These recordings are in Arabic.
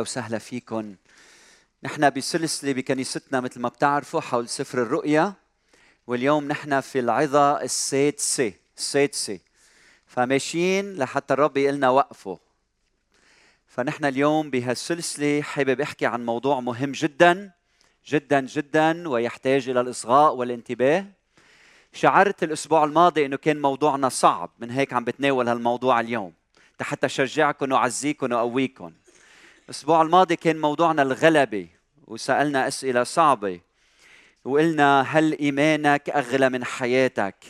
أهلا وسهلا فيكم نحن بسلسلة بكنيستنا مثل ما بتعرفوا حول سفر الرؤيا واليوم نحن في العظة السادسة السادسة. فماشيين لحتى الرب يقول لنا وقفوا فنحن اليوم بهالسلسلة حابب أحكي عن موضوع مهم جدا جدا جدا ويحتاج إلى الإصغاء والانتباه. شعرت الأسبوع الماضي إنه كان موضوعنا صعب من هيك عم بتناول هالموضوع اليوم. حتى شجعكم واعزيكم واقويكم الأسبوع الماضي كان موضوعنا الغلبة وسألنا أسئلة صعبة وقلنا هل إيمانك أغلى من حياتك؟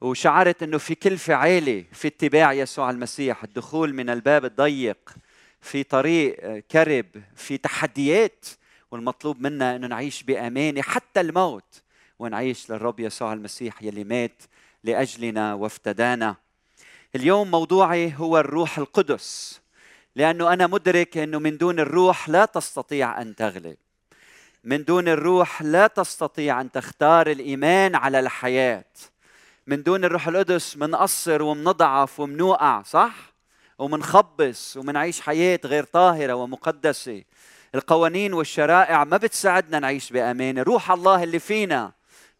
وشعرت إنه في كلفة عالية في اتباع يسوع المسيح الدخول من الباب الضيق في طريق كرب في تحديات والمطلوب منا إنه نعيش بأمانة حتى الموت ونعيش للرب يسوع المسيح يلي مات لأجلنا وافتدانا. اليوم موضوعي هو الروح القدس. لأنه أنا مدرك إنه من دون الروح لا تستطيع أن تغلب. من دون الروح لا تستطيع أن تختار الإيمان على الحياة. من دون الروح القدس منقصر ومنضعف ومنوقع صح؟ ومنخبص ومنعيش حياة غير طاهرة ومقدسة. القوانين والشرائع ما بتساعدنا نعيش بأمان. روح الله اللي فينا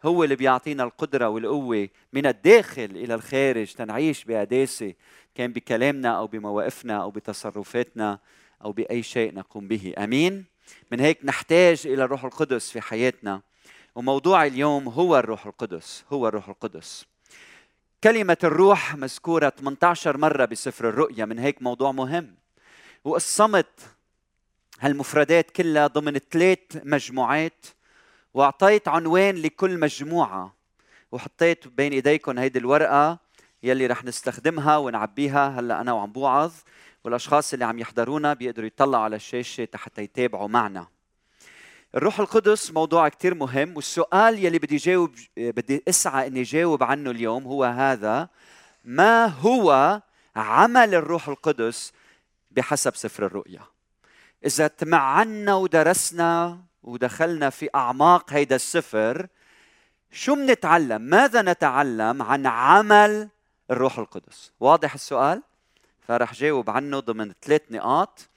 هو اللي بيعطينا القدرة والقوة من الداخل إلى الخارج تنعيش بقداسة كان بكلامنا أو بمواقفنا أو بتصرفاتنا أو بأي شيء نقوم به. أمين؟ من هيك نحتاج إلى الروح القدس في حياتنا. وموضوع اليوم هو الروح القدس هو الروح القدس. كلمة الروح مذكورة 18 مرة بسفر الرؤيا من هيك موضوع مهم. وقسمت هالمفردات كلها ضمن ثلاث مجموعات وأعطيت عنوان لكل مجموعة وحطيت بين ايديكم هيدي الورقة يلي رح نستخدمها ونعبيها هلأ أنا وعم بوعظ والأشخاص اللي عم يحضرونا بيقدروا يطلعوا على الشاشة حتى يتابعوا معنا. الروح القدس موضوع كتير مهم والسؤال يلي بدي جاوب بدي أسعى إني جاوب عنه اليوم هو هذا ما هو عمل الروح القدس بحسب سفر الرؤيا؟ إذا تمعنا ودرسنا ودخلنا في أعماق هيدا السفر شو منتعلم؟ ماذا نتعلم عن عمل الروح القدس؟ واضح السؤال؟ فرح جاوب عنه ضمن ثلاث نقاط.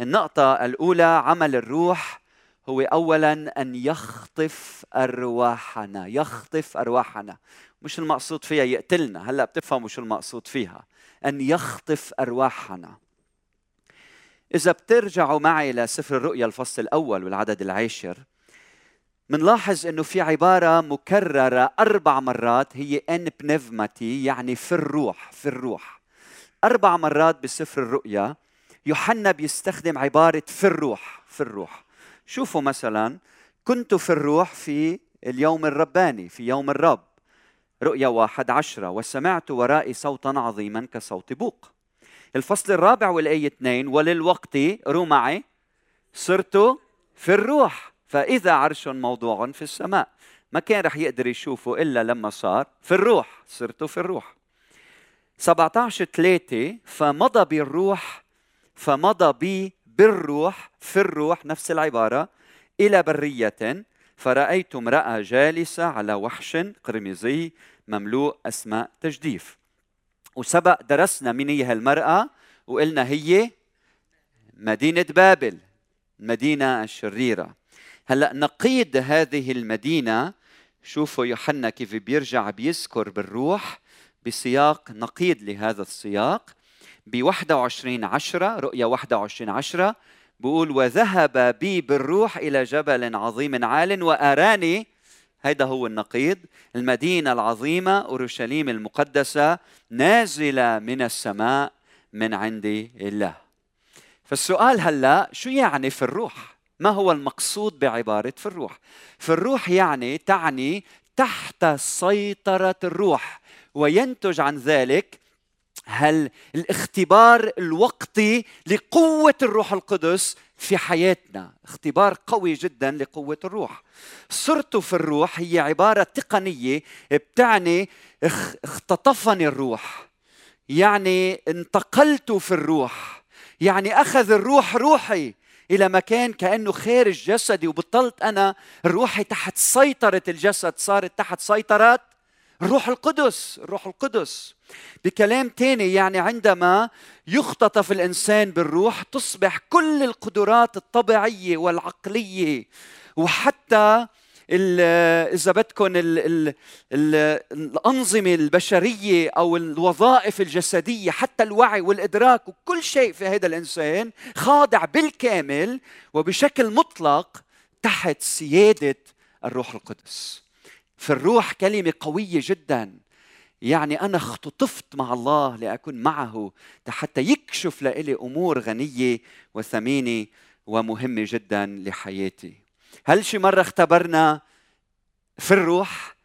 النقطة الأولى عمل الروح هو أولا أن يخطف أرواحنا يخطف أرواحنا. مش المقصود فيها يقتلنا هلأ بتفهموا شو المقصود فيها. أن يخطف أرواحنا. إذا بترجعوا معي لسفر الرؤيا الفصل الأول والعدد العاشر منلاحظ إنه في عبارة مكررة أربع مرات هي ان بنفماتي يعني في الروح في الروح. أربع مرات بسفر الرؤيا يوحنا بيستخدم عبارة في الروح في الروح. شوفوا مثلا كنت في الروح في اليوم الرباني في يوم الرب. رؤيا واحد عشرة وسمعت ورائي صوتا عظيما كصوت بوق. الفصل الرابع والآية اثنين وللوقت رو معي صرت في الروح فإذا عرش موضوع في السماء. ما كان رح يقدر يشوفه إلا لما صار في الروح صرت في الروح. 17 3 فمضى بالروح فمضى بي بالروح في الروح نفس العبارة إلى برية فرأيت امرأة جالسة على وحش قرمزي مملوء أسماء تجديف. وسبق درسنا مين هي هالمرأة وقلنا هي مدينة بابل المدينة الشريرة. هلأ نقيض هذه المدينة شوفوا يوحنا كيف بيرجع بيذكر بالروح بسياق نقيض لهذا السياق. ب 21 10 رؤيا 21 10 بقول وذهب بي بالروح إلى جبل عظيم عال وأراني هيدا هو النقيض. المدينة العظيمة أورشليم المقدسة نازلة من السماء من عند الله. فالسؤال هلا شو يعني في الروح؟ ما هو المقصود بعبارة في الروح؟ في الروح يعني تعني تحت سيطرة الروح وينتج عن ذلك هل الاختبار الوقتي لقوة الروح القدس في حياتنا؟ اختبار قوي جدا لقوة الروح. صرت في الروح هي عبارة تقنية بتعني اختطفني الروح. يعني انتقلت في الروح. يعني أخذ الروح روحي إلى مكان كأنه خارج جسدي وبطلت أنا روحي تحت سيطرة الجسد صارت تحت سيطرة الروح القدس الروح القدس. بكلام تاني يعني عندما يختطف الإنسان بالروح تصبح كل القدرات الطبيعية والعقلية وحتى إذا بدكم الأنظمة البشرية أو الوظائف الجسدية حتى الوعي والإدراك وكل شيء في هذا الإنسان خاضع بالكامل وبشكل مطلق تحت سيادة الروح القدس. في الروح كلمة قوية جدا يعني أنا اختطفت مع الله لأكون معه حتى يكشف لي أمور غنية وثمينة ومهمة جدا لحياتي هل شي مرة اختبرنا في الروح؟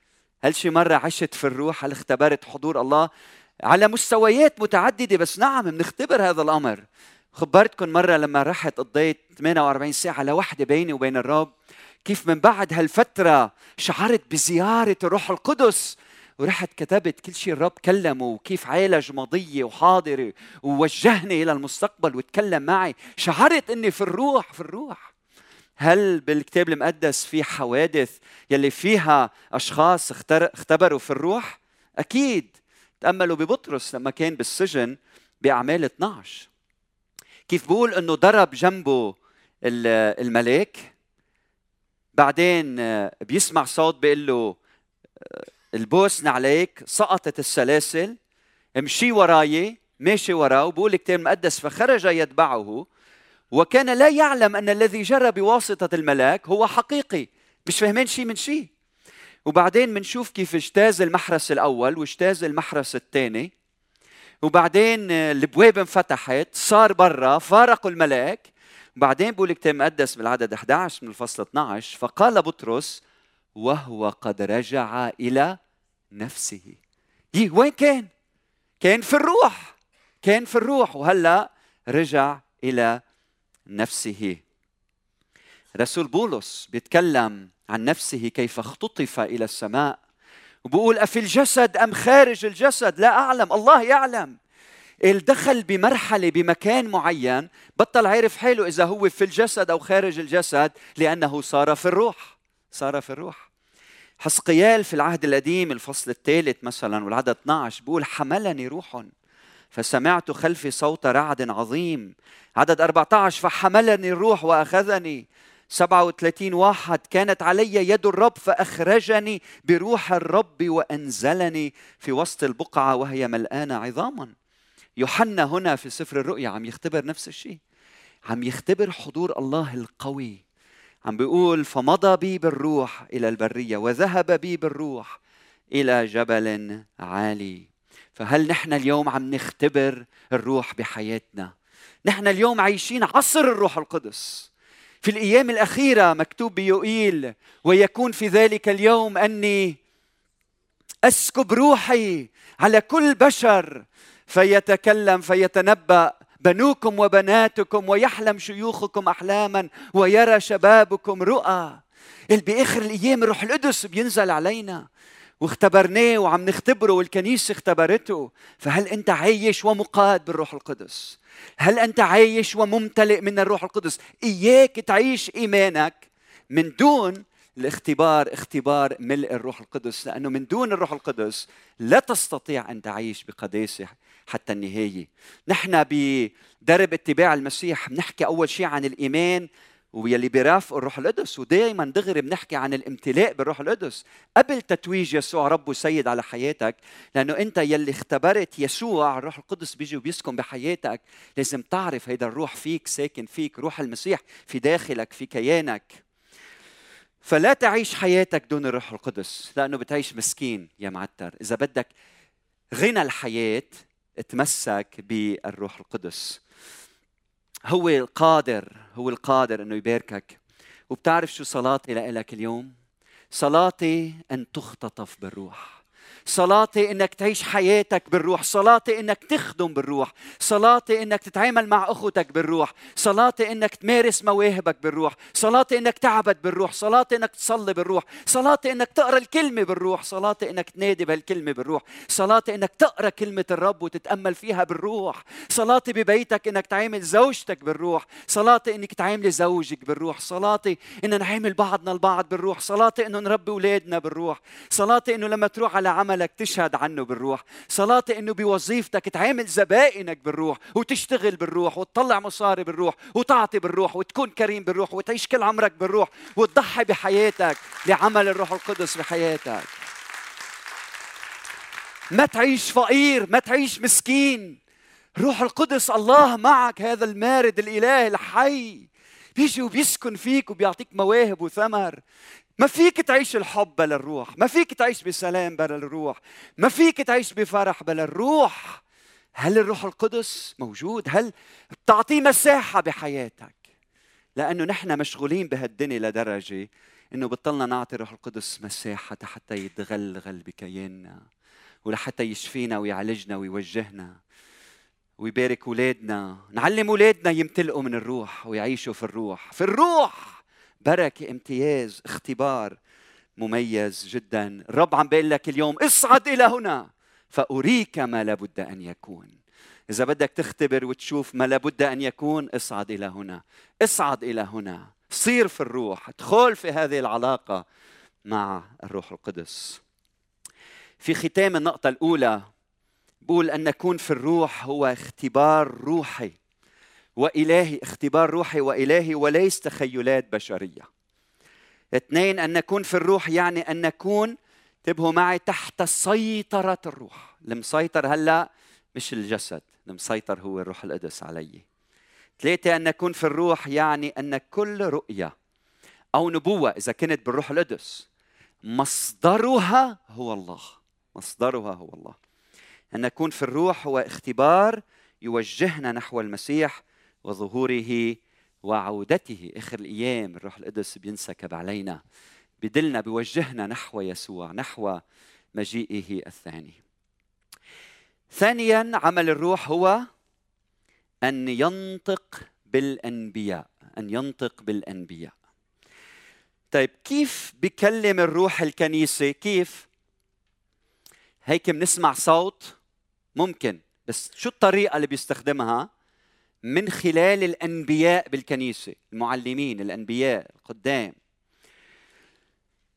هل شي مرة عشت في الروح؟ هل اختبرت حضور الله؟ على مستويات متعددة بس نعم بنختبر هذا الأمر خبرتكم مرة لما رحت قضيت 48 ساعة لوحدة بيني وبين الرب كيف من بعد هالفترة شعرت بزيارة الروح القدس. ورحت كتبت كل شيء الرب كلمه وكيف عالج ماضية وحاضرة ووجهني إلى المستقبل وتكلم معي. شعرت إني في الروح في الروح. هل بالكتاب المقدس في حوادث يلي فيها أشخاص اختبروا في الروح؟ أكيد. تأملوا ببطرس لما كان بالسجن بأعمال 12 كيف بقول إنه ضرب جنبه الملاك؟ بعدين بيسمع صوت بيقول له البوس عليك سقطت السلاسل امشي وراي ماشي وراه وبقول الكتاب المقدس فخرج يتبعه وكان لا يعلم أن الذي جرى بواسطة الملاك هو حقيقي مش فاهمين شيء من شيء وبعدين بنشوف كيف اجتاز المحرس الأول واجتاز المحرس الثاني. وبعدين البواب انفتحت صار برا فارقوا الملاك وبعدين بقول الكتاب المقدس بالعدد 11 من الفصل 12 فقال بطرس وهو قد رجع إلى نفسه. يي وين كان؟ كان في الروح كان في الروح وهلأ رجع إلى نفسه. رسول بولس بيتكلم عن نفسه كيف اختطف إلى السماء وبقول أفي الجسد أم خارج الجسد؟ لا أعلم الله يعلم. دخل بمرحلة بمكان معين بطل عارف حاله إذا هو في الجسد أو خارج الجسد لأنه صار في الروح صار في الروح. حسقيال في العهد القديم الفصل الثالث مثلا والعدد 12 بقول حملني روح فسمعت خلفي صوت رعد عظيم. عدد 14 فحملني الروح وأخذني. 37 واحد كانت علي يد الرب فأخرجني بروح الرب وأنزلني في وسط البقعة وهي ملآنة عظاما. يوحنا هنا في سفر الرؤيا عم يختبر نفس الشيء. عم يختبر حضور الله القوي. عم بيقول فمضى بي بالروح إلى البرية وذهب بي بالروح إلى جبل عالي. فهل نحن اليوم عم نختبر الروح بحياتنا؟ نحن اليوم عايشين عصر الروح القدس. في الأيام الأخيرة مكتوب بيوئيل ويكون في ذلك اليوم أني أسكب روحي على كل بشر فيتكلم فيتنبأ بنوكم وبناتكم ويحلم شيوخكم أحلاما ويرى شبابكم رؤى. بآخر الأيام الروح القدس بينزل علينا. واختبرناه وعم نختبره والكنيسة اختبرته. فهل أنت عايش ومقاد بالروح القدس؟ هل أنت عايش وممتلئ من الروح القدس؟ إياك تعيش إيمانك من دون الاختبار اختبار ملء الروح القدس. لأنه من دون الروح القدس لا تستطيع أن تعيش بقداسة حتى النهاية. نحن بدرب اتباع المسيح بنحكي أول شيء عن الإيمان ويلي بيرافقوا الروح القدس ودائما دغري بنحكي عن الامتلاء بالروح القدس. قبل تتويج يسوع رب وسيد على حياتك لأنه أنت يلي اختبرت يسوع الروح القدس بيجي وبيسكن بحياتك. لازم تعرف هيدا الروح فيك ساكن فيك روح المسيح في داخلك في كيانك. فلا تعيش حياتك دون الروح القدس لأنه بتعيش مسكين يا معتر. إذا بدك غنى الحياة تمسك بالروح القدس. هو القادر هو القادر إنه يباركك. وبتعرف شو صلاتي لك اليوم؟ صلاتي أن تختطف بالروح. صلاتي انك تعيش حياتك بالروح صلاتي انك تخدم بالروح صلاتي انك تتعامل مع اخوتك بالروح صلاتي انك تمارس مواهبك بالروح صلاتي انك تعبد بالروح صلاتي انك تصلي بالروح صلاتي انك تقرا الكلمة بالروح صلاتي انك تنادي بهالكلمه بالروح صلاتي انك تقرا كلمه الرب وتتامل فيها بالروح صلاتي ببيتك انك تعامل زوجتك بالروح صلاتي انك تعاملي زوجك بالروح صلاتي ان نعامل بعضنا البعض بالروح صلاتي انه نربي اولادنا بالروح صلاتي انه لما تروح على عمل عملك تشهد عنه بالروح. صلاتي إنه بوظيفتك تعامل زبائنك بالروح وتشتغل بالروح وتطلع مصاري بالروح وتعطي بالروح وتكون كريم بالروح وتعيش كل عمرك بالروح وتضحي بحياتك لعمل الروح القدس بحياتك. ما تعيش فقير ما تعيش مسكين. روح القدس الله معك هذا المارد الاله الحي. بيجي وبيسكن فيك وبيعطيك مواهب وثمر. ما فيك تعيش الحب بلا الروح ما فيك تعيش بسلام بلا الروح ما فيك تعيش بفرح بلا الروح. هل الروح القدس موجود؟ هل بتعطيه مساحة بحياتك؟ لأنه نحن مشغولين بهالدنيا لدرجة إنه بطلنا نعطي الروح القدس مساحة حتى يتغلغل بكياننا ولحتى يشفينا ويعالجنا ويوجهنا ويبارك اولادنا نعلم اولادنا يمتلئوا من الروح ويعيشوا في الروح في الروح! بركه امتياز اختبار مميز جدا. الرب عم بيقول لك اليوم اصعد إلى هنا فأريك ما لابد أن يكون. إذا بدك تختبر وتشوف ما لابد أن يكون اصعد إلى هنا. اصعد إلى هنا. صير في الروح. ادخل في هذه العلاقة مع الروح القدس. في ختام النقطة الأولى بقول أن نكون في الروح هو اختبار روحي. وإلهي اختبار روحي وإلهي وليس تخيلات بشرية. اثنين أن نكون في الروح يعني أن نكون انتبهوا معي تحت سيطرة الروح. المسيطر هلا مش الجسد المسيطر هو الروح القدس علي. ثلاثة أن نكون في الروح يعني أن كل رؤية أو نبوة إذا كانت بالروح القدس مصدرها هو الله. مصدرها هو الله. أن نكون في الروح هو اختبار يوجهنا نحو المسيح وظهوره وعودته. آخر الأيام الروح القدس بينسكب علينا بدلنا بيوجهنا نحو يسوع نحو مجيئه الثاني. ثانيا عمل الروح هو أن ينطق بالأنبياء أن ينطق بالأنبياء. طيب كيف بكلم الروح الكنيسة؟ كيف؟ هيك بنسمع صوت ممكن بس شو الطريقة اللي بيستخدمها؟ من خلال الأنبياء بالكنيسة المعلمين الأنبياء القدام.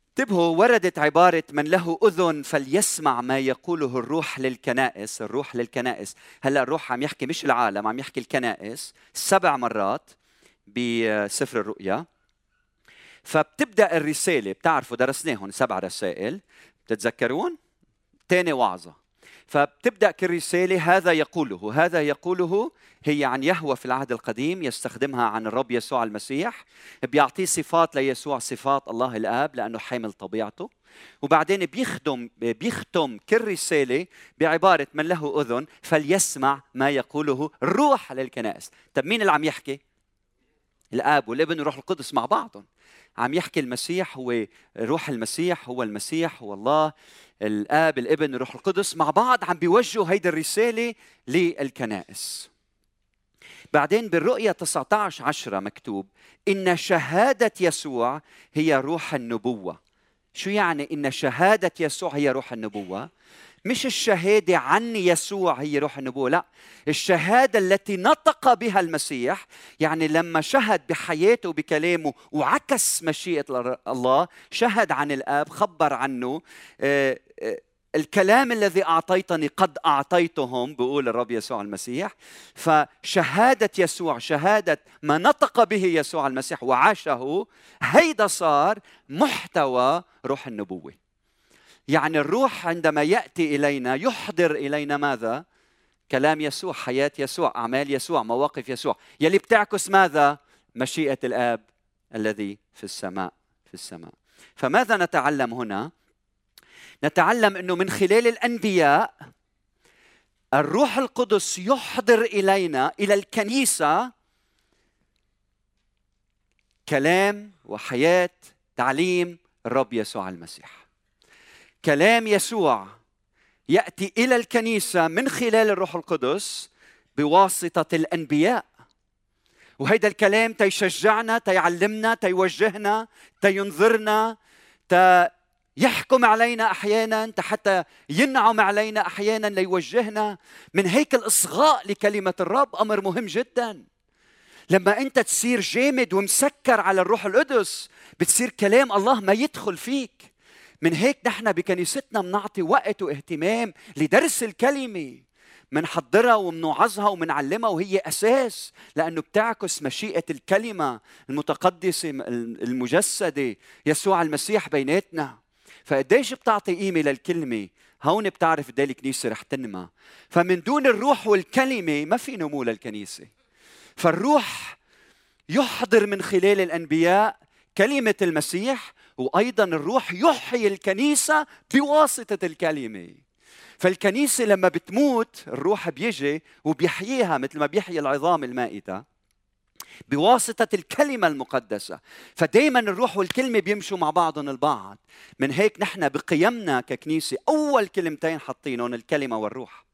انتبهوا وردت عبارة من له أذن فليسمع ما يقوله الروح للكنائس الروح للكنائس. هلأ الروح عم يحكي مش العالم عم يحكي الكنائس سبع مرات بسفر الرؤيا. فبتبدأ الرسالة بتعرفوا درسناهم سبع رسائل. بتتذكرون؟ ثاني وعظة. فبتبدأ كل رساله هذا يقوله. هذا يقوله هي عن يهوى في العهد القديم يستخدمها عن الرب يسوع المسيح. بيعطيه صفات ليسوع صفات الله الآب لأنه حامل طبيعته. وبعدين بيخدم بيختم كل رساله بعبارة من له أذن فليسمع ما يقوله الروح للكنائس. طب مين اللي عم يحكي؟ الآب والابن والروح القدس مع بعضهم. عم يحكي المسيح هو روح المسيح هو المسيح هو الله. الآب الابن الروح القدس مع بعض عم بيوجهوا هيدي الرسالة للكنائس. بعدين بالرؤية 19 عشرة مكتوب إن شهادة يسوع هي روح النبوة. شو يعني إن شهادة يسوع هي روح النبوة؟ مش الشهادة عن يسوع هي روح النبوة لا. الشهادة التي نطق بها المسيح يعني لما شهد بحياته وبكلامه وعكس مشيئة الله شهد عن الآب خبر عنه آه، آه، الكلام الذي أعطيتني قد أعطيتهم بقول الرب يسوع المسيح. فشهادة يسوع شهادة ما نطق به يسوع المسيح وعاشه هيدا صار محتوى روح النبوة. يعني الروح عندما يأتي إلينا يحضر إلينا ماذا؟ كلام يسوع، حياة يسوع، أعمال يسوع، مواقف يسوع، يلي بتعكس ماذا؟ مشيئة الآب الذي في السماء، في السماء. فماذا نتعلم هنا؟ نتعلم إنه من خلال الأنبياء الروح القدس يحضر إلينا إلى الكنيسة كلام وحياة تعليم الرب يسوع المسيح كلام يسوع يأتي إلى الكنيسة من خلال الروح القدس بواسطة الأنبياء. وهيدا الكلام تيشجعنا تيعلمنا تيوجهنا تينظرنا يحكم علينا أحيانا حتى ينعم علينا أحيانا ليوجهنا من هيك الإصغاء لكلمة الرب أمر مهم جدا. لما أنت تصير جامد ومسكر على الروح القدس بتصير كلام الله ما يدخل فيك. من هيك نحن بكنيستنا بنعطي وقت واهتمام لدرس الكلمة منحضرها ومنوعظها ومنعلمها وهي أساس لأنه بتعكس مشيئة الكلمة المتقدسة المجسدة يسوع المسيح بيناتنا. فقديش بتعطي قيمة للكلمة؟ هون بتعرف قد الكنيسة رح تنمى. فمن دون الروح والكلمة ما في نمو للكنيسة. فالروح يحضر من خلال الأنبياء كلمة المسيح وأيضا الروح يحيي الكنيسة بواسطة الكلمة. فالكنيسة لما بتموت الروح بيجي وبيحييها مثل ما بيحيي العظام المائتة بواسطة الكلمة المقدسة. فدايما الروح والكلمة بيمشوا مع بعضهم البعض. من هيك نحن بقيمنا ككنيسة أول كلمتين حاطينهم الكلمة والروح.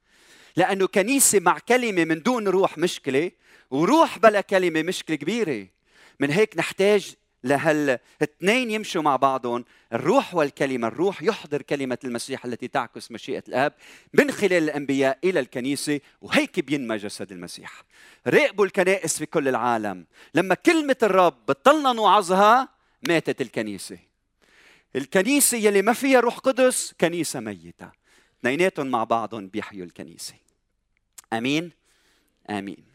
لأنه كنيسة مع كلمة من دون روح مشكلة وروح بلا كلمة مشكلة كبيرة. من هيك نحتاج لهالاثنين يمشوا مع بعضهم. الروح والكلمة الروح يحضر كلمة المسيح التي تعكس مشيئة الآب من خلال الأنبياء إلى الكنيسة وهيك بينمى جسد المسيح. راقبوا الكنائس في كل العالم. لما كلمة الرب بطلنا نوعظها ماتت الكنيسة. الكنيسة يلي ما فيها روح قدس كنيسة ميتة. اثنيناتهم مع بعضهم بيحيوا الكنيسة. أمين؟ آمين.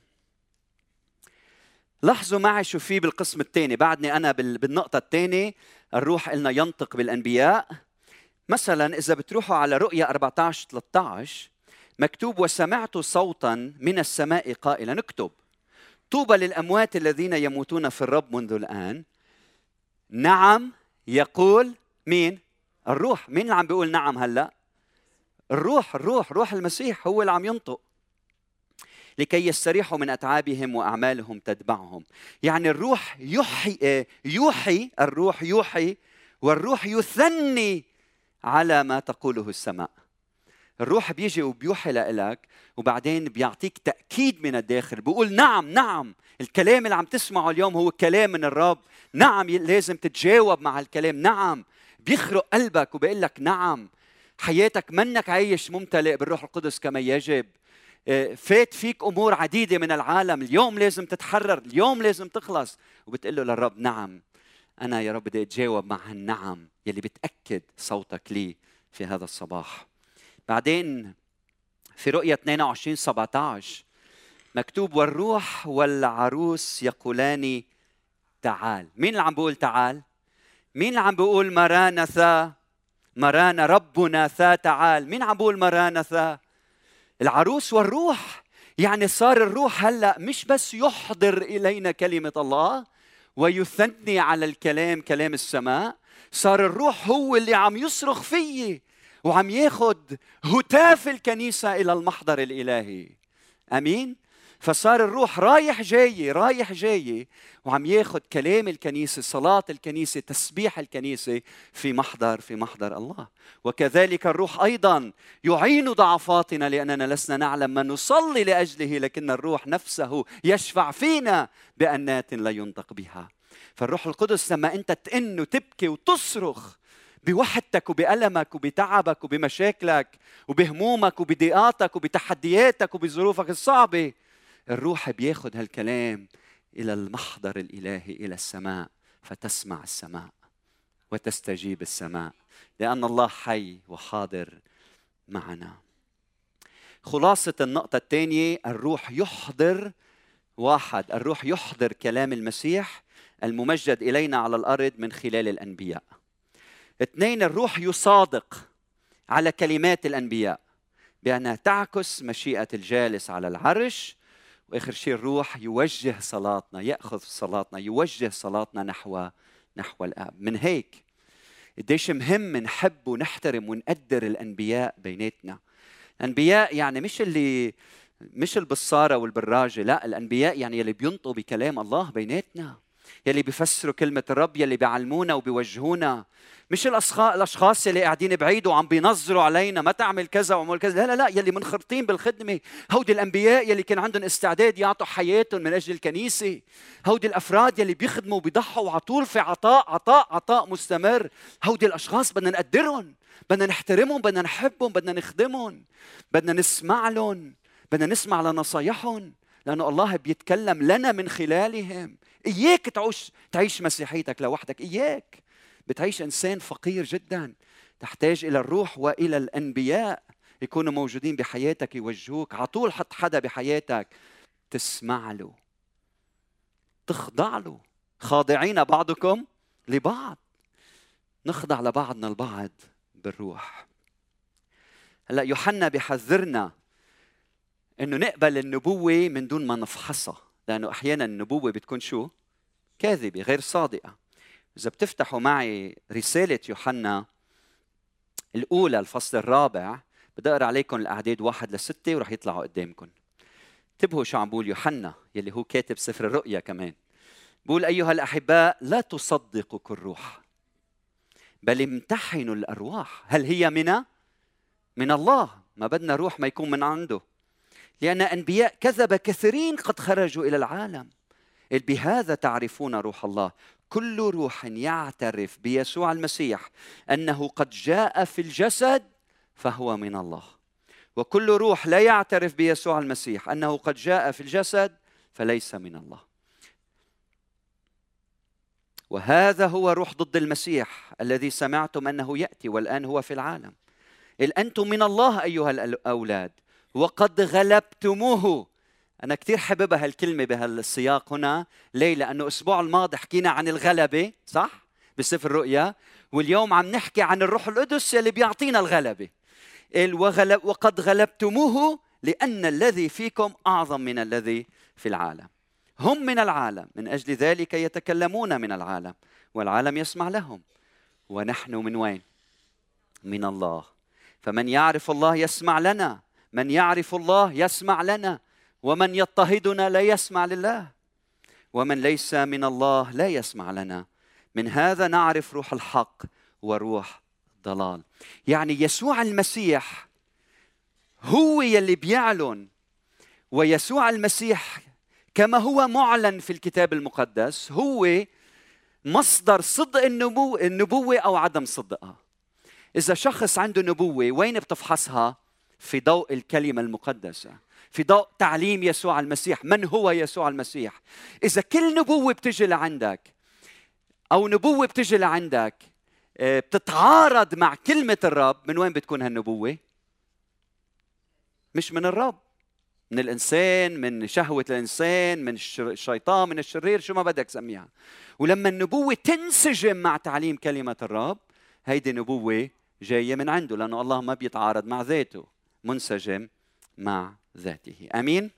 لاحظوا معي شو في بالقسم الثاني. بعدني أنا بالنقطة الثانية الروح قلنا ينطق بالأنبياء. مثلا إذا بتروحوا على رؤيا 14 13 مكتوب وسمعت صوتا من السماء قائلا. اكتب طوبى للأموات الذين يموتون في الرب منذ الآن. نعم يقول مين؟ الروح. مين اللي عم بيقول نعم هلأ؟ الروح الروح روح المسيح هو اللي عم ينطق. لكي يستريحوا من أتعابهم وأعمالهم تتبعهم. يعني الروح يحيي يوحي الروح يوحي والروح يثني على ما تقوله السماء. الروح بيجي وبيوحي لك وبعدين بيعطيك تأكيد من الداخل. بيقول نعم نعم الكلام اللي عم تسمعه اليوم هو كلام من الرب. نعم لازم تتجاوب مع الكلام. نعم بيخرق قلبك وبيقول لك نعم. حياتك منك عايش ممتلئ بالروح القدس كما يجب. فات فيك أمور عديدة من العالم. اليوم لازم تتحرر اليوم لازم تخلص. وبتقول له للرب نعم أنا يا رب بدي أتجاوب مع النعم يلي بتأكد صوتك لي في هذا الصباح. بعدين في رؤية 22 17 مكتوب والروح والعروس يقولان تعال. مين اللي عم بيقول تعال؟ مين اللي عم بيقول مرانثا مرانا ربنا ثا تعال. مين عم بيقول مرانثا العروس والروح. يعني صار الروح هلأ مش بس يحضر إلينا كلمة الله ويثني على الكلام كلام السماء صار الروح هو اللي عم يصرخ فيي وعم ياخد هتاف الكنيسة إلى المحضر الإلهي. آمين؟ فصار الروح رايح جاي رايح جاي وعم ياخذ كلام الكنيسة صلاة الكنيسة تسبيح الكنيسة في محضر في محضر الله. وكذلك الروح أيضا يعين ضعفاتنا لأننا لسنا نعلم ما نصلي لأجله لكن الروح نفسه يشفع فينا بأنات لا ينطق بها. فالروح القدس لما أنت تئن وتبكي وتصرخ بوحدتك وبألمك وبتعبك وبمشاكلك وبهمومك وبضيقاتك وبتحدياتك وبظروفك الصعبة الروح بياخذ هالكلام إلى المحضر الإلهي إلى السماء فتسمع السماء وتستجيب السماء لأن الله حي وحاضر معنا. خلاصة النقطة الثانية الروح يحضر واحد الروح يحضر كلام المسيح الممجد إلينا على الأرض من خلال الأنبياء. اثنين الروح يصادق على كلمات الأنبياء بأنها تعكس مشيئة الجالس على العرش وآخر شيء الروح يوجه صلاتنا يأخذ صلاتنا يوجه صلاتنا نحو نحو الآب. من هيك قديش مهم نحب ونحترم ونقدر الأنبياء بيناتنا. الأنبياء يعني مش اللي مش البصارة والبراجة لا الأنبياء يعني اللي بينطوا بكلام الله بيناتنا. يلي بيفسروا كلمة الرب يلي بيعلمونا وبيوجهونا. مش الأشخاص اللي قاعدين بعيد وعم بينظروا علينا ما تعمل كذا وعمل كذا. لا لا لا يلي منخرطين بالخدمة. هودي الأنبياء يلي كان عندهم استعداد يعطوا حياتهم من أجل الكنيسة. هودي الأفراد يلي بيخدموا وبيضحوا على طول في عطاء عطاء عطاء مستمر. هودي الأشخاص بدنا نقدرهم بدنا نحترمهم بدنا نحبهم بدنا نخدمهم بدنا نسمع لهم بدنا نسمع لنصايحهم. لأنه الله بيتكلم لنا من خلالهم. إياك تعيش تعيش مسيحيتك لوحدك إياك. بتعيش إنسان فقير جدا. تحتاج إلى الروح وإلى الأنبياء يكونوا موجودين بحياتك يوجهوك. على طول حط حدا بحياتك. تسمع له. تخضع له. خاضعين بعضكم لبعض. نخضع لبعضنا البعض بالروح. هلأ يوحنا بحذرنا إنه نقبل النبوة من دون ما نفحصها لأنه أحيانا النبوة بتكون شو؟ كاذبة غير صادقة. إذا بتفتحوا معي رسالة يوحنا الأولى الفصل الرابع بدي أقرأ عليكم الاعداد واحد لستة وراح يطلعوا قدامكم. انتبهوا شو عم بقول يوحنا يلي هو كاتب سفر الرؤيا كمان. بقول أيها الأحباء لا تصدقوا كل روح بل امتحنوا الأرواح. هل هي من من الله؟ ما بدنا روح ما يكون من عنده. لأن أنبياء كذب كثيرين قد خرجوا إلى العالم. بهذا تعرفون روح الله. كل روح يعترف بيسوع المسيح أنه قد جاء في الجسد فهو من الله. وكل روح لا يعترف بيسوع المسيح أنه قد جاء في الجسد فليس من الله. وهذا هو روح ضد المسيح الذي سمعتم أنه يأتي والآن هو في العالم. إذ أنتم من الله أيها الأولاد. وقد غلبتموه. أنا كثير حببها هالكلمة بهالسياق هنا. ليه لأنه الأسبوع الماضي حكينا عن الغلبة صح؟ بسفر الرؤيا واليوم عم نحكي عن الروح القدس اللي بيعطينا الغلبة. وغلب وقد غلبتموه لأن الذي فيكم أعظم من الذي في العالم. هم من العالم من أجل ذلك يتكلمون من العالم والعالم يسمع لهم. ونحن من وين؟ من الله. فمن يعرف الله يسمع لنا. من يعرف الله يسمع لنا ومن يضطهدنا لا يسمع لله ومن ليس من الله لا يسمع لنا. من هذا نعرف روح الحق وروح ضلال يعني يسوع المسيح هو يلي بيعلن ويسوع المسيح كما هو معلن في الكتاب المقدس هو مصدر صدق النبوة, النبوة أو عدم صدقها. إذا شخص عنده نبوة وين بتفحصها؟ في ضوء الكلمة المقدسة في ضوء تعليم يسوع المسيح. من هو يسوع المسيح؟ إذا كل نبوة بتجي لعندك أو نبوة بتجي لعندك آه، بتتعارض مع كلمة الرب من وين بتكون هالنبوة؟ مش من الرب من الإنسان من شهوة الإنسان من الشيطان من الشرير شو ما بدك سميها. ولما النبوة تنسجم مع تعليم كلمة الرب هيدي نبوة جاية من عنده لأنه الله ما بيتعارض مع ذاته. منسجم مع ذاته. أمين؟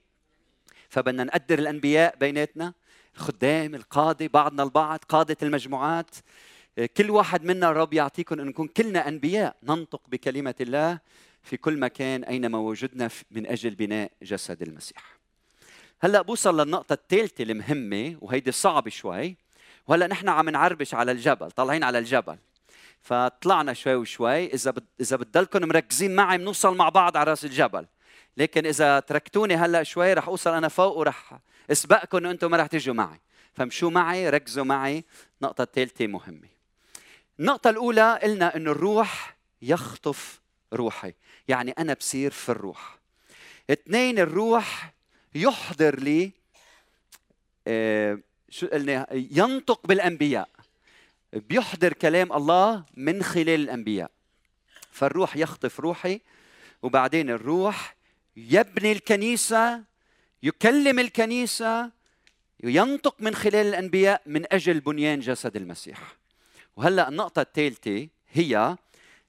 فبدنا نقدر الأنبياء بيناتنا. الخدام القادة بعضنا البعض قادة المجموعات. كل واحد منا الرب يعطيكم أن نكون كلنا أنبياء. ننطق بكلمة الله في كل مكان أينما وجدنا من أجل بناء جسد المسيح. هلأ بوصل للنقطة الثالثة المهمة وهيدي صعبة شوي. وهلأ نحن عم نعربش على الجبل، طالعين على الجبل. فطلعنا شوي وشوي. إذا بد... إذا بتضلكم مركزين معي بنوصل مع بعض على رأس الجبل. لكن إذا تركتوني هلأ شوي رح أوصل أنا فوق ورح أسبقكم وأنتم ما رح تيجوا معي. فمشوا معي؟ ركزوا معي. النقطة الثالثة مهمة. النقطة الأولى قلنا إنه الروح يخطف روحي. يعني أنا بصير في الروح. اثنين الروح يحضر لي آه شو قلنا؟ ينطق بالأنبياء. بيحضر كلام الله من خلال الأنبياء. فالروح يخطف روحي وبعدين الروح يبني الكنيسة يكلم الكنيسة ينطق من خلال الأنبياء من أجل بنيان جسد المسيح. وهلأ النقطة الثالثة هي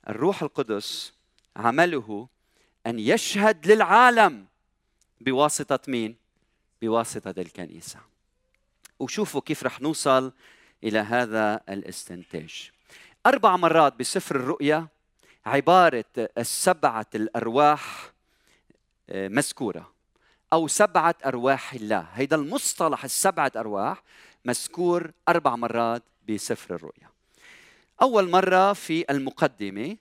الروح القدس عمله أن يشهد للعالم بواسطة مين؟ بواسطة الكنيسة. وشوفوا كيف رح نوصل إلى هذا الاستنتاج. أربع مرات بسفر الرؤيا عبارة السبعة الأرواح آه، مذكورة أو سبعة أرواح الله. هيدا المصطلح السبعة أرواح مذكور أربع مرات بسفر الرؤيا. أول مرة في المقدمة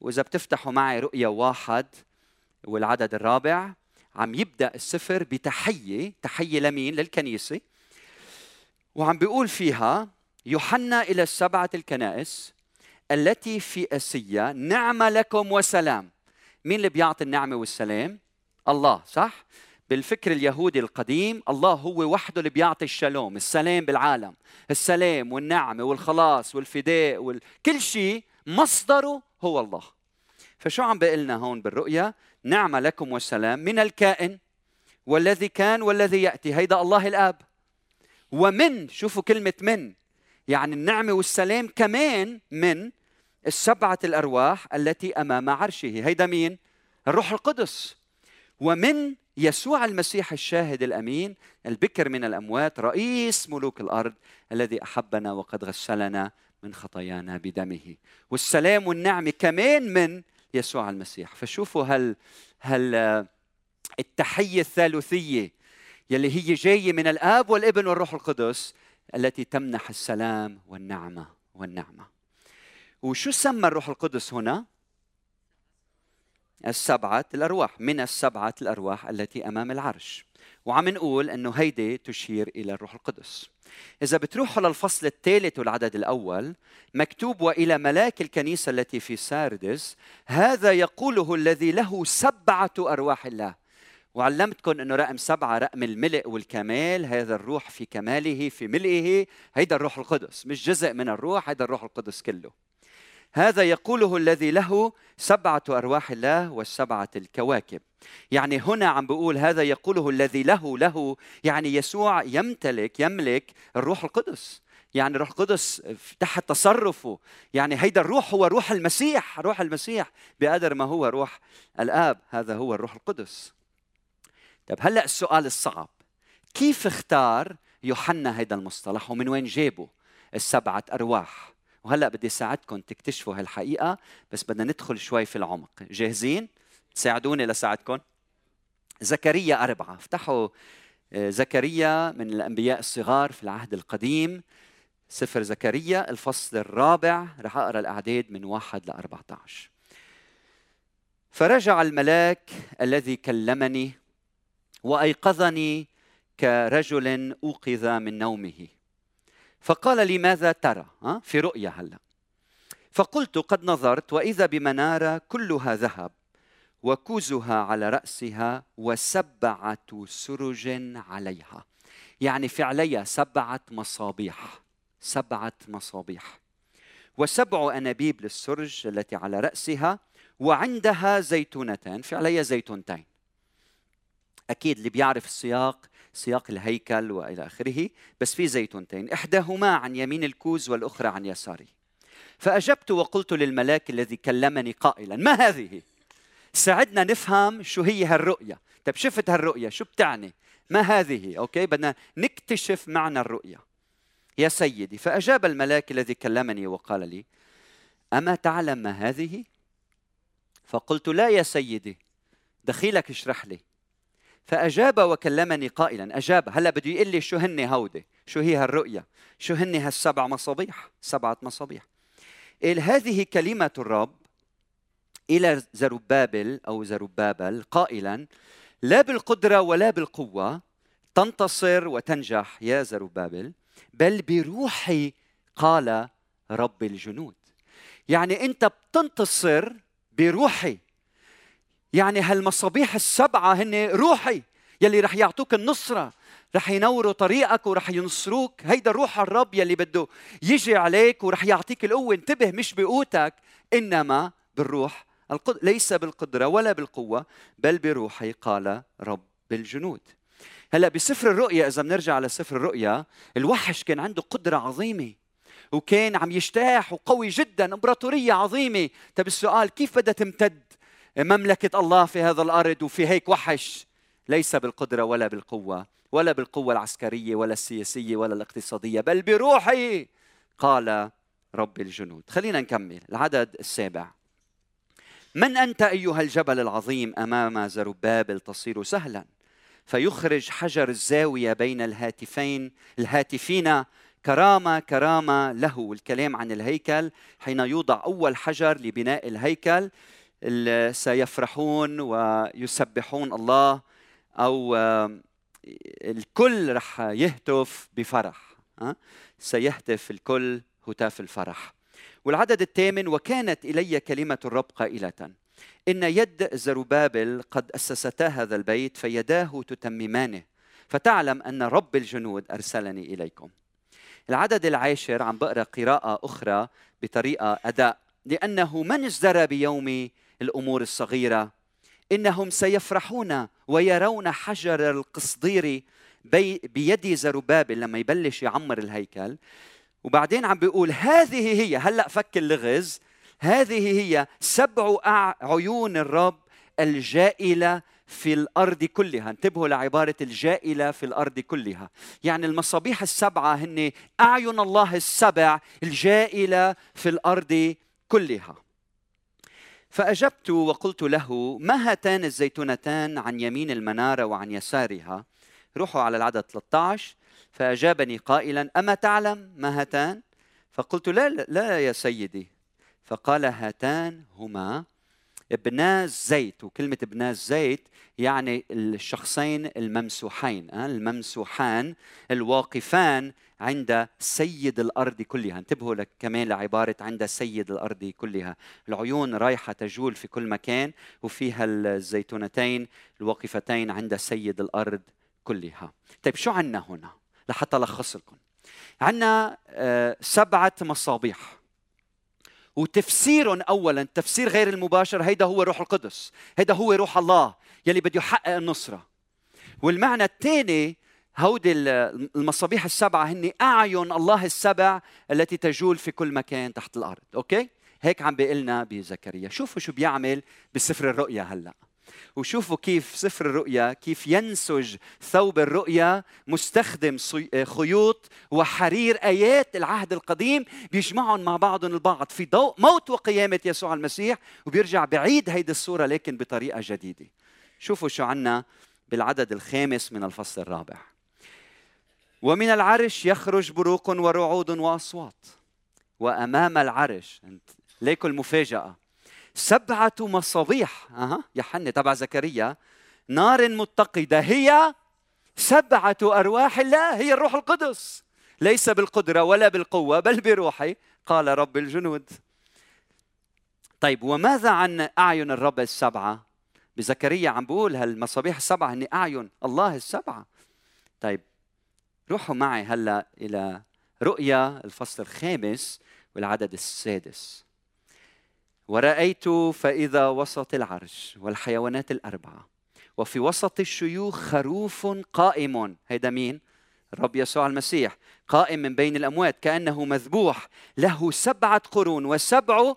وإذا بتفتحوا معي رؤية واحد والعدد الرابع عم يبدأ السفر بتحية تحية لمين؟ للكنيسة. وعم بيقول فيها يوحنا إلى السبعة الكنائس التي في أسيا نعمة لكم وسلام. مين اللي بيعطي النعمة والسلام؟ الله صح؟ بالفكر اليهودي القديم الله هو وحده اللي بيعطي الشالوم السلام بالعالم. السلام والنعمة والخلاص والفداء وكل شيء مصدره هو الله. فشو عم بيقلنا هون بالرؤيا؟ نعمة لكم والسلام من الكائن والذي كان والذي يأتي هيدا الله الآب. ومن شوفوا كلمة من. يعني النعمة والسلام كمان من السبعة الأرواح التي أمام عرشه. هيدا مين؟ الروح القدس. ومن يسوع المسيح الشاهد الأمين البكر من الأموات رئيس ملوك الأرض الذي أحبنا وقد غسلنا من خطايانا بدمه. والسلام والنعمة كمان من يسوع المسيح. فشوفوا هل هل التحية الثالوثية يلي هي جاية من الآب والابن والروح القدس. التي تمنح السلام والنعمة والنعمة. وشو سمى الروح القدس هنا؟ السبعة الأرواح من السبعة الأرواح التي أمام العرش. وعم نقول أنه هيدي تشير إلى الروح القدس. إذا بتروحوا للفصل الثالث والعدد الأول مكتوب وإلى ملاك الكنيسة التي في ساردس هذا يقوله الذي له سبعة أرواح الله. وعلمتكم أنه رقم سبعة رقم الملء والكمال هذا الروح في كماله في ملئه هيدا الروح القدس مش جزء من الروح هيدا الروح القدس كله. هذا يقوله الذي له سبعة أرواح الله والسبعة الكواكب. يعني هنا عم بقول هذا يقوله الذي له له يعني يسوع يمتلك يملك الروح القدس. يعني الروح القدس تحت تصرفه. يعني هيدا الروح هو روح المسيح روح المسيح بقدر ما هو روح الآب هذا هو الروح القدس. طيب هلا السؤال الصعب. كيف اختار يوحنا هيدا المصطلح ومن وين جابه السبعة أرواح؟ وهلا بدي ساعدكم تكتشفوا هالحقيقة بس بدنا ندخل شوي في العمق. جاهزين؟ تساعدوني لساعدكم؟ زكريا أربعة. افتحوا آه، زكريا من الأنبياء الصغار في العهد القديم. سفر زكريا الفصل الرابع. رح أقرأ الأعداد من واحد ل 14 فرجع الملاك الذي كلمني وأيقظني كرجل أوقظ من نومه. فقال لي ماذا ترى؟ في رؤيا هلا. فقلت قد نظرت وإذا بمنارة كلها ذهب وكوزها على رأسها وسبعة سرج عليها. يعني في عليها سبعة مصابيح سبعة مصابيح. وسبع أنابيب للسرج التي على رأسها وعندها زيتونتان في عليها زيتونتين. أكيد اللي بيعرف السياق سياق الهيكل وإلى آخره بس في زيتونتين. إحداهما عن يمين الكوز والأخرى عن يساره فأجبت وقلت للملاك الذي كلمني قائلا ما هذه؟ ساعدنا نفهم شو هي هالرؤية. طيب شفت هالرؤية؟ شو بتعني؟ ما هذه؟ okay بدنا نكتشف معنى الرؤية. يا سيدي. فأجاب الملاك الذي كلمني وقال لي أما تعلم ما هذه؟ فقلت لا يا سيدي. دخيلك اشرح لي. فأجاب وكلمني قائلا أجاب هلا بده يقول لي شو هن هودي؟ شو هي هالرؤية؟ شو هن هالسبع مصابيح؟ سبعة مصابيح. قال هذه كلمة الرب إلى زربابل أو زربابل قائلا لا بالقدرة ولا بالقوة تنتصر وتنجح يا زربابل بل بروحي قال رب الجنود. يعني أنت بتنتصر بروحي يعني هالمصابيح السبعة هن روحي يلي رح يعطوك النصرة. رح ينوروا طريقك ورح ينصروك. هيدا روح الرب يلي بده يجي عليك ورح يعطيك القوة. انتبه مش بقوتك إنما بالروح القد... ليس بالقدرة ولا بالقوة بل بروحي قال رب الجنود. هلأ بسفر الرؤيا إذا بنرجع لسفر الرؤيا الوحش كان عنده قدرة عظيمة وكان عم يجتاح وقوي جدا إمبراطورية عظيمة. طيب السؤال كيف بدها تمتد؟ مملكة الله في هذا الأرض وفي هيك وحش ليس بالقدرة ولا بالقوة ولا بالقوة العسكرية ولا السياسية ولا الاقتصادية بل بروحي قال رب الجنود. خلينا نكمل العدد السابع. من أنت أيها الجبل العظيم أمام زربابل تصير سهلا؟ فيخرج حجر الزاوية بين الهاتفين الهاتفين كرامة كرامة له الكلام عن الهيكل حين يوضع أول حجر لبناء الهيكل. سيفرحون ويسبحون الله أو الكل رح يهتف بفرح سيهتف الكل هتاف الفرح. والعدد الثامن وكانت إلي كلمة الرب قائلة إن يد زربابل قد أسستا هذا البيت فيداه تتممانه فتعلم أن رب الجنود أرسلني إليكم. العدد العاشر عم بقرأ قراءة أخرى بطريقة أداء لأنه من ازدرى بيوم الأمور الصغيرة. إنهم سيفرحون ويرون حجر القصدير بيد زربابل لما يبلش يعمر الهيكل. وبعدين عم بيقول هذه هي هلأ فك اللغز. هذه هي سبع عيون الرب الجائلة في الأرض كلها. انتبهوا لعبارة الجائلة في الأرض كلها. يعني المصابيح السبعة هن أعين الله السبع الجائلة في الأرض كلها. فأجبت وقلت له ما هاتان الزيتونتان عن يمين المنارة وعن يسارها؟ روحوا على العدد 13 فأجابني قائلا أما تعلم ما هاتان؟ فقلت لا لا يا سيدي. فقال هاتان هما ابنا الزيت وكلمة ابنا الزيت يعني الشخصين الممسوحين الممسوحان الواقفان عند سيد الأرض كلها. انتبهوا لك كمان لعبارة عند سيد الأرض كلها. العيون رايحة تجول في كل مكان وفيها الزيتونتين الواقفتين عند سيد الأرض كلها. طيب شو عنا هنا؟ لحتى ألخص لكم. عنا آه، سبعة مصابيح. وتفسيرهم اولا تفسير غير المباشر هيدا هو روح القدس هيدا هو روح الله يلي بده يحقق النصرة. والمعنى الثاني هودي المصابيح السبعة هن أعين الله السبع التي تجول في كل مكان تحت الأرض. أوكي؟ هيك عم بيقلنا لنا بزكريا. شوفوا شو بيعمل بسفر الرؤيا هلأ. وشوفوا كيف سفر الرؤيا كيف ينسج ثوب الرؤيا مستخدم خيوط وحرير آيات العهد القديم بيجمعهم مع بعضهم البعض في ضوء موت وقيامة يسوع المسيح وبيرجع بعيد هيدي الصورة لكن بطريقة جديدة. شوفوا شو عنا بالعدد الخامس من الفصل الرابع. ومن العرش يخرج بروق ورعود وأصوات وأمام العرش ليكن المفاجأة سبعة مصابيح. أها يا تبع زكريا. نار متقدة هي سبعة أرواح الله هي الروح القدس. ليس بالقدرة ولا بالقوة بل بروحي قال رب الجنود. طيب وماذا عن أعين الرب السبعة؟ بزكريا عم بقول هالمصابيح السبعة هن أعين الله السبعة. طيب روحوا معي هلا إلى رؤيا الفصل الخامس والعدد السادس. ورأيت فإذا وسط العرش والحيوانات الأربعة وفي وسط الشيوخ خروف قائم. هيدا مين؟ الرب يسوع المسيح قائم من بين الأموات كأنه مذبوح. له سبعة قرون وسبع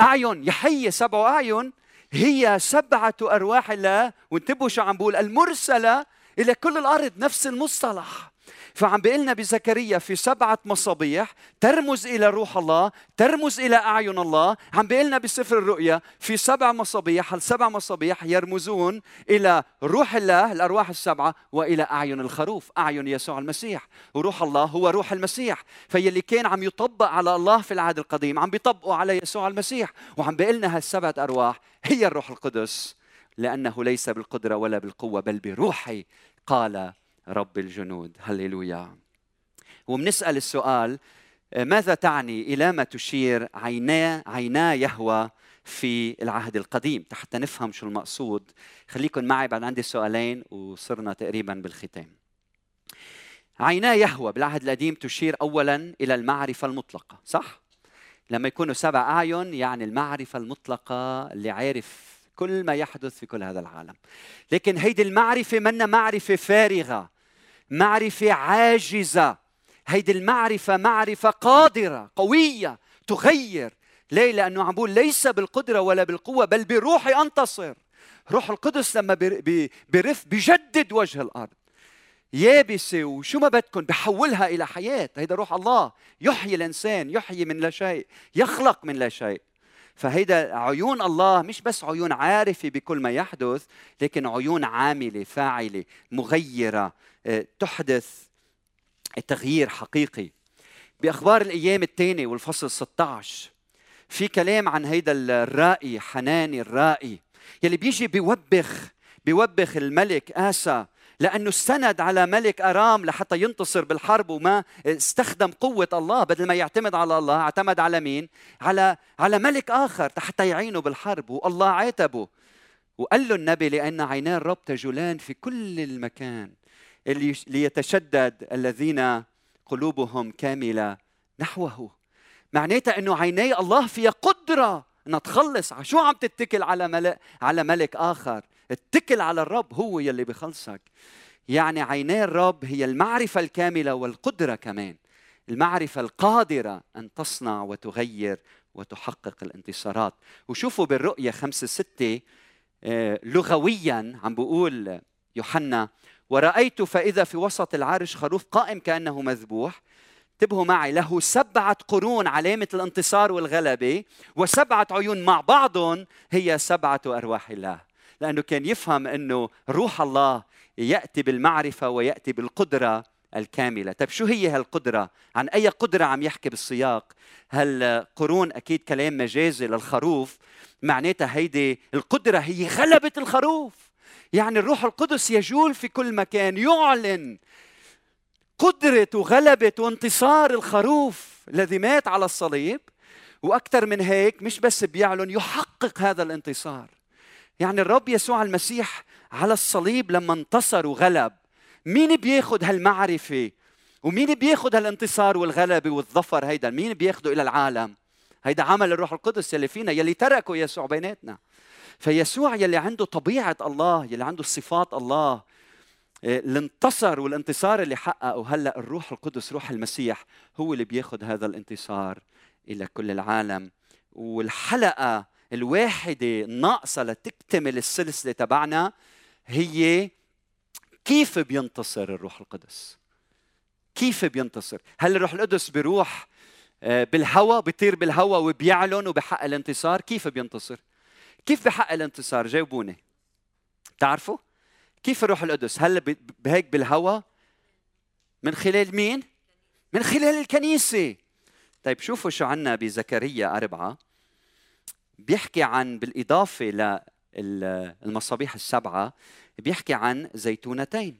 أعين. يحيي سبع أعين. هي سبعة أرواح الله. وانتبهوا شو عم بقول المرسلة إلى كل الأرض نفس المصطلح. فعم بيقلنا بزكريا في سبعة مصابيح ترمز إلى روح الله ترمز إلى أعين الله. عم بيقلنا بسفر الرؤيا في سبع مصابيح السبع مصابيح يرمزون إلى روح الله الأرواح السبعة وإلى أعين الخروف أعين يسوع المسيح. وروح الله هو روح المسيح. فيلي كان عم يطبق على الله في العهد القديم عم بيطبقوا على يسوع المسيح. وعم بيقلنا هالسبعة أرواح هي الروح القدس لأنه ليس بالقدرة ولا بالقوة بل بروحي قال رب الجنود. هللويا. وبنسأل السؤال ماذا تعني إلى ما تشير عينا عينا يهوى في العهد القديم؟ حتى نفهم شو المقصود. خليكم معي بعد عندي سؤالين وصرنا تقريبا بالختام. عينا يهوى بالعهد القديم تشير اولا إلى المعرفة المطلقة صح؟ لما يكونوا سبع أعين يعني المعرفة المطلقة اللي عارف كل ما يحدث في كل هذا العالم. لكن هيدي المعرفة منا معرفة فارغة. معرفة عاجزة. هيدي المعرفة معرفة قادرة قوية تغير. ليه؟ لأنه عم بقول ليس بالقدرة ولا بالقوة بل بروحي أنتصر روح القدس لما برف بجدد وجه الأرض. يابسة وشو ما بدكم بحولها إلى حياة. هيدا روح الله. يحيي الإنسان يحيي من لا شيء يخلق من لا شيء. فهيدا عيون الله مش بس عيون عارفة بكل ما يحدث لكن عيون عاملة فاعلة مغيرة آه، تحدث تغيير حقيقي. بأخبار الأيام الثانية والفصل 16 في كلام عن هيدا الرائي حناني الرائي يلي بيجي بيوبخ بيوبخ الملك آسى لأنه استند على ملك أرام لحتى ينتصر بالحرب وما استخدم قوة الله بدل ما يعتمد على الله اعتمد على مين؟ على على ملك آخر حتى يعينه بالحرب والله عاتبه وقال له النبي لأن عينا الرب تجولان في كل المكان. ليتشدد الذين قلوبهم كاملة نحوه. معناتها إنه عيني الله فيها قدرة إنها تخلص. شو عم تتكل على ملك على ملك آخر؟ اتكل على الرب هو يلي بخلصك. يعني عيني الرب هي المعرفة الكاملة والقدرة كمان. المعرفة القادرة أن تصنع وتغير وتحقق الانتصارات. وشوفوا بالرؤية خمسة ستة آه، لغويا عم بقول يوحنا ورأيت فإذا في وسط العرش خروف قائم كأنه مذبوح. انتبهوا معي له سبعة قرون علامة الانتصار والغلبة وسبعة عيون مع بعضهم هي سبعة أرواح الله. لأنه كان يفهم أنه روح الله يأتي بالمعرفة ويأتي بالقدرة الكاملة. طيب شو هي هالقدرة؟ عن أي قدرة عم يحكي بالسياق؟ هالقرون أكيد كلام مجازي للخروف؟ معناتها هيدي القدرة هي غلبة الخروف. يعني الروح القدس يجول في كل مكان يعلن قدرة وغلبة وانتصار الخروف. الذي مات على الصليب وأكثر من هيك مش بس بيعلن يحقق هذا الانتصار. يعني الرب يسوع المسيح على الصليب لما انتصر وغلب مين بياخد هالمعرفة؟ ومين بياخد هالانتصار والغلبة والظفر هيدا؟ مين بياخده إلى العالم؟ هيدا عمل الروح القدس يلي فينا يلي تركه يسوع بيناتنا. فيسوع يلي عنده طبيعة الله يلي عنده صفات الله آه، اللي انتصر والانتصار اللي حققه هلأ الروح القدس روح المسيح هو اللي بياخذ هذا الانتصار إلى كل العالم. والحلقة الواحده ناقصة لتكتمل السلسله تبعنا هي كيف بينتصر الروح القدس؟ كيف بينتصر؟ هل الروح القدس بيروح آه، بالهواء بيطير بالهواء وبيعلن وبحقق الانتصار؟ كيف بينتصر؟ كيف بحقق الانتصار؟ جاوبوني. تعرفوا كيف الروح القدس؟ هل بهيك بالهواء من خلال مين؟ من خلال الكنيسة. طيب شوفوا شو عنا بزكريا أربعة. بيحكي عن بالإضافة للمصابيح السبعة بيحكي عن زيتونتين.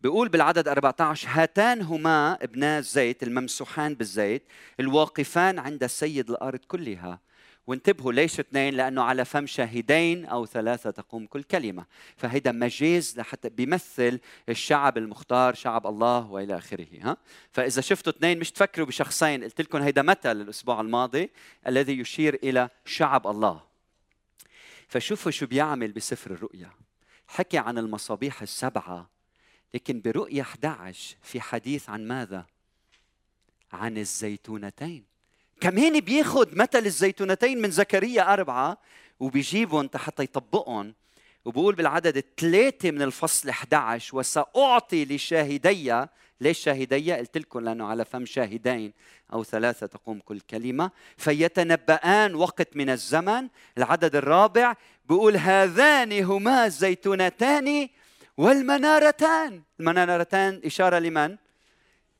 بيقول بالعدد 14 هاتان هما ابنا الزيت الممسوحان بالزيت الواقفان عند سيد الأرض كلها. وانتبهوا ليش اثنين؟ لأنه على فم شاهدين أو ثلاثة تقوم كل كلمة. فهيدا مجاز لحتى بيمثل الشعب المختار شعب الله وإلى آخره ها؟ فإذا شفتوا اثنين مش تفكروا بشخصين قلت لكم هيدا مثل الأسبوع الماضي الذي يشير إلى شعب الله. فشوفوا شو بيعمل بسفر الرؤيا. حكي عن المصابيح السبعة لكن برؤيا 11 في حديث عن ماذا؟ عن الزيتونتين. كمان بياخذ مثل الزيتونتين من زكريا أربعة وبيجيبهم حتى يطبقهم وبقول بالعدد الثلاثة من الفصل 11 وسأعطي لشاهدي ليش شاهدي؟ قلت لكم لأنه على فم شاهدين أو ثلاثة تقوم كل كلمة فيتنبأان وقت من الزمن العدد الرابع بقول هذان هما الزيتونتان والمنارتان المنارتان إشارة لمن؟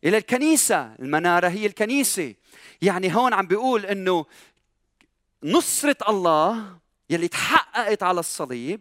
إلى الكنيسة المنارة هي الكنيسة يعني هون عم بيقول إنه نصرة الله يلي تحققت على الصليب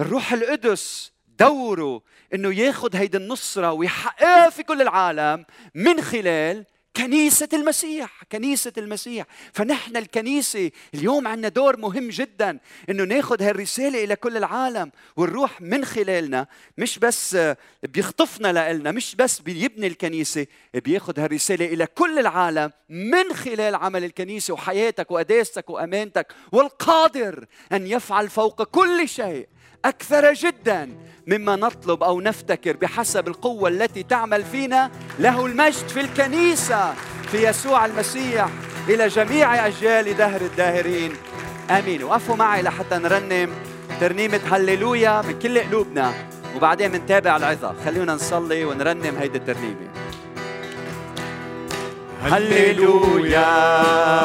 الروح القدس دوره إنه ياخذ هيدي النصرة ويحققها في كل العالم من خلال كنيسة المسيح كنيسة المسيح. فنحن الكنيسة اليوم عندنا دور مهم جدا إنه ناخذ هالرسالة إلى كل العالم والروح من خلالنا. مش بس بيخطفنا لنا مش بس بيبني الكنيسة بياخذ هالرسالة إلى كل العالم من خلال عمل الكنيسة وحياتك وقداستك وأمانتك والقادر أن يفعل فوق كل شيء. أكثر جدا مما نطلب أو نفتكر بحسب القوة التي تعمل فينا له المجد في الكنيسة في يسوع المسيح إلى جميع أجيال دهر الداهرين. آمين. وقفوا معي لحتى نرنم ترنيمة هللويا من كل قلوبنا. وبعدين بنتابع العظة. خلونا نصلي ونرنم هيدي الترنيمة. هللويا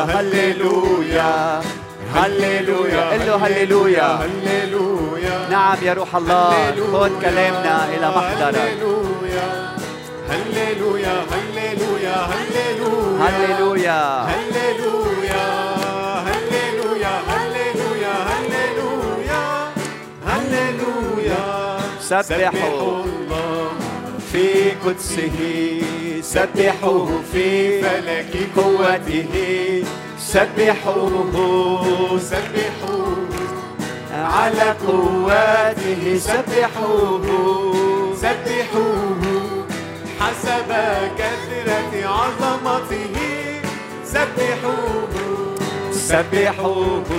هللويا. هللويا قل له هللويا هللويا نعم يا روح الله خذ كلامنا إلى محضرك هللويا هللويا هللويا هللويا هللويا سبحوا في قدسه سبحوه في فلك قوته. سبحوه سبحوه على قواته. سبحوه سبحوه حسب كثرة عظمته. سبحوه سبحوه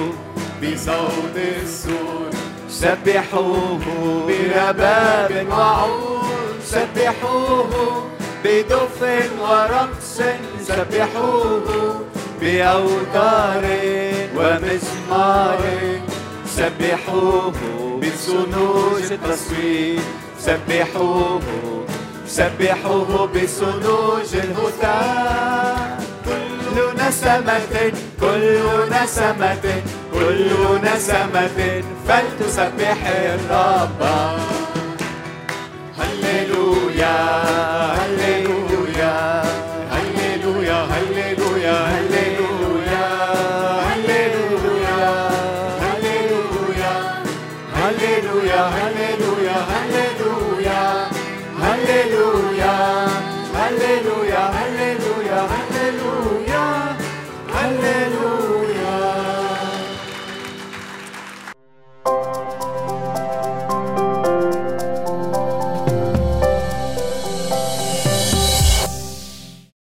بصوت السور. سبحوه برباب وعود سبحوه بدف ورقص سبحوه بأوتار ومزمار. سبحوه بصنوج التصوير. سبحوه سبحوه بصنوج الهتاف كل نسمة كل نسمة كل نسمة فلتسبح الرب. Yeah.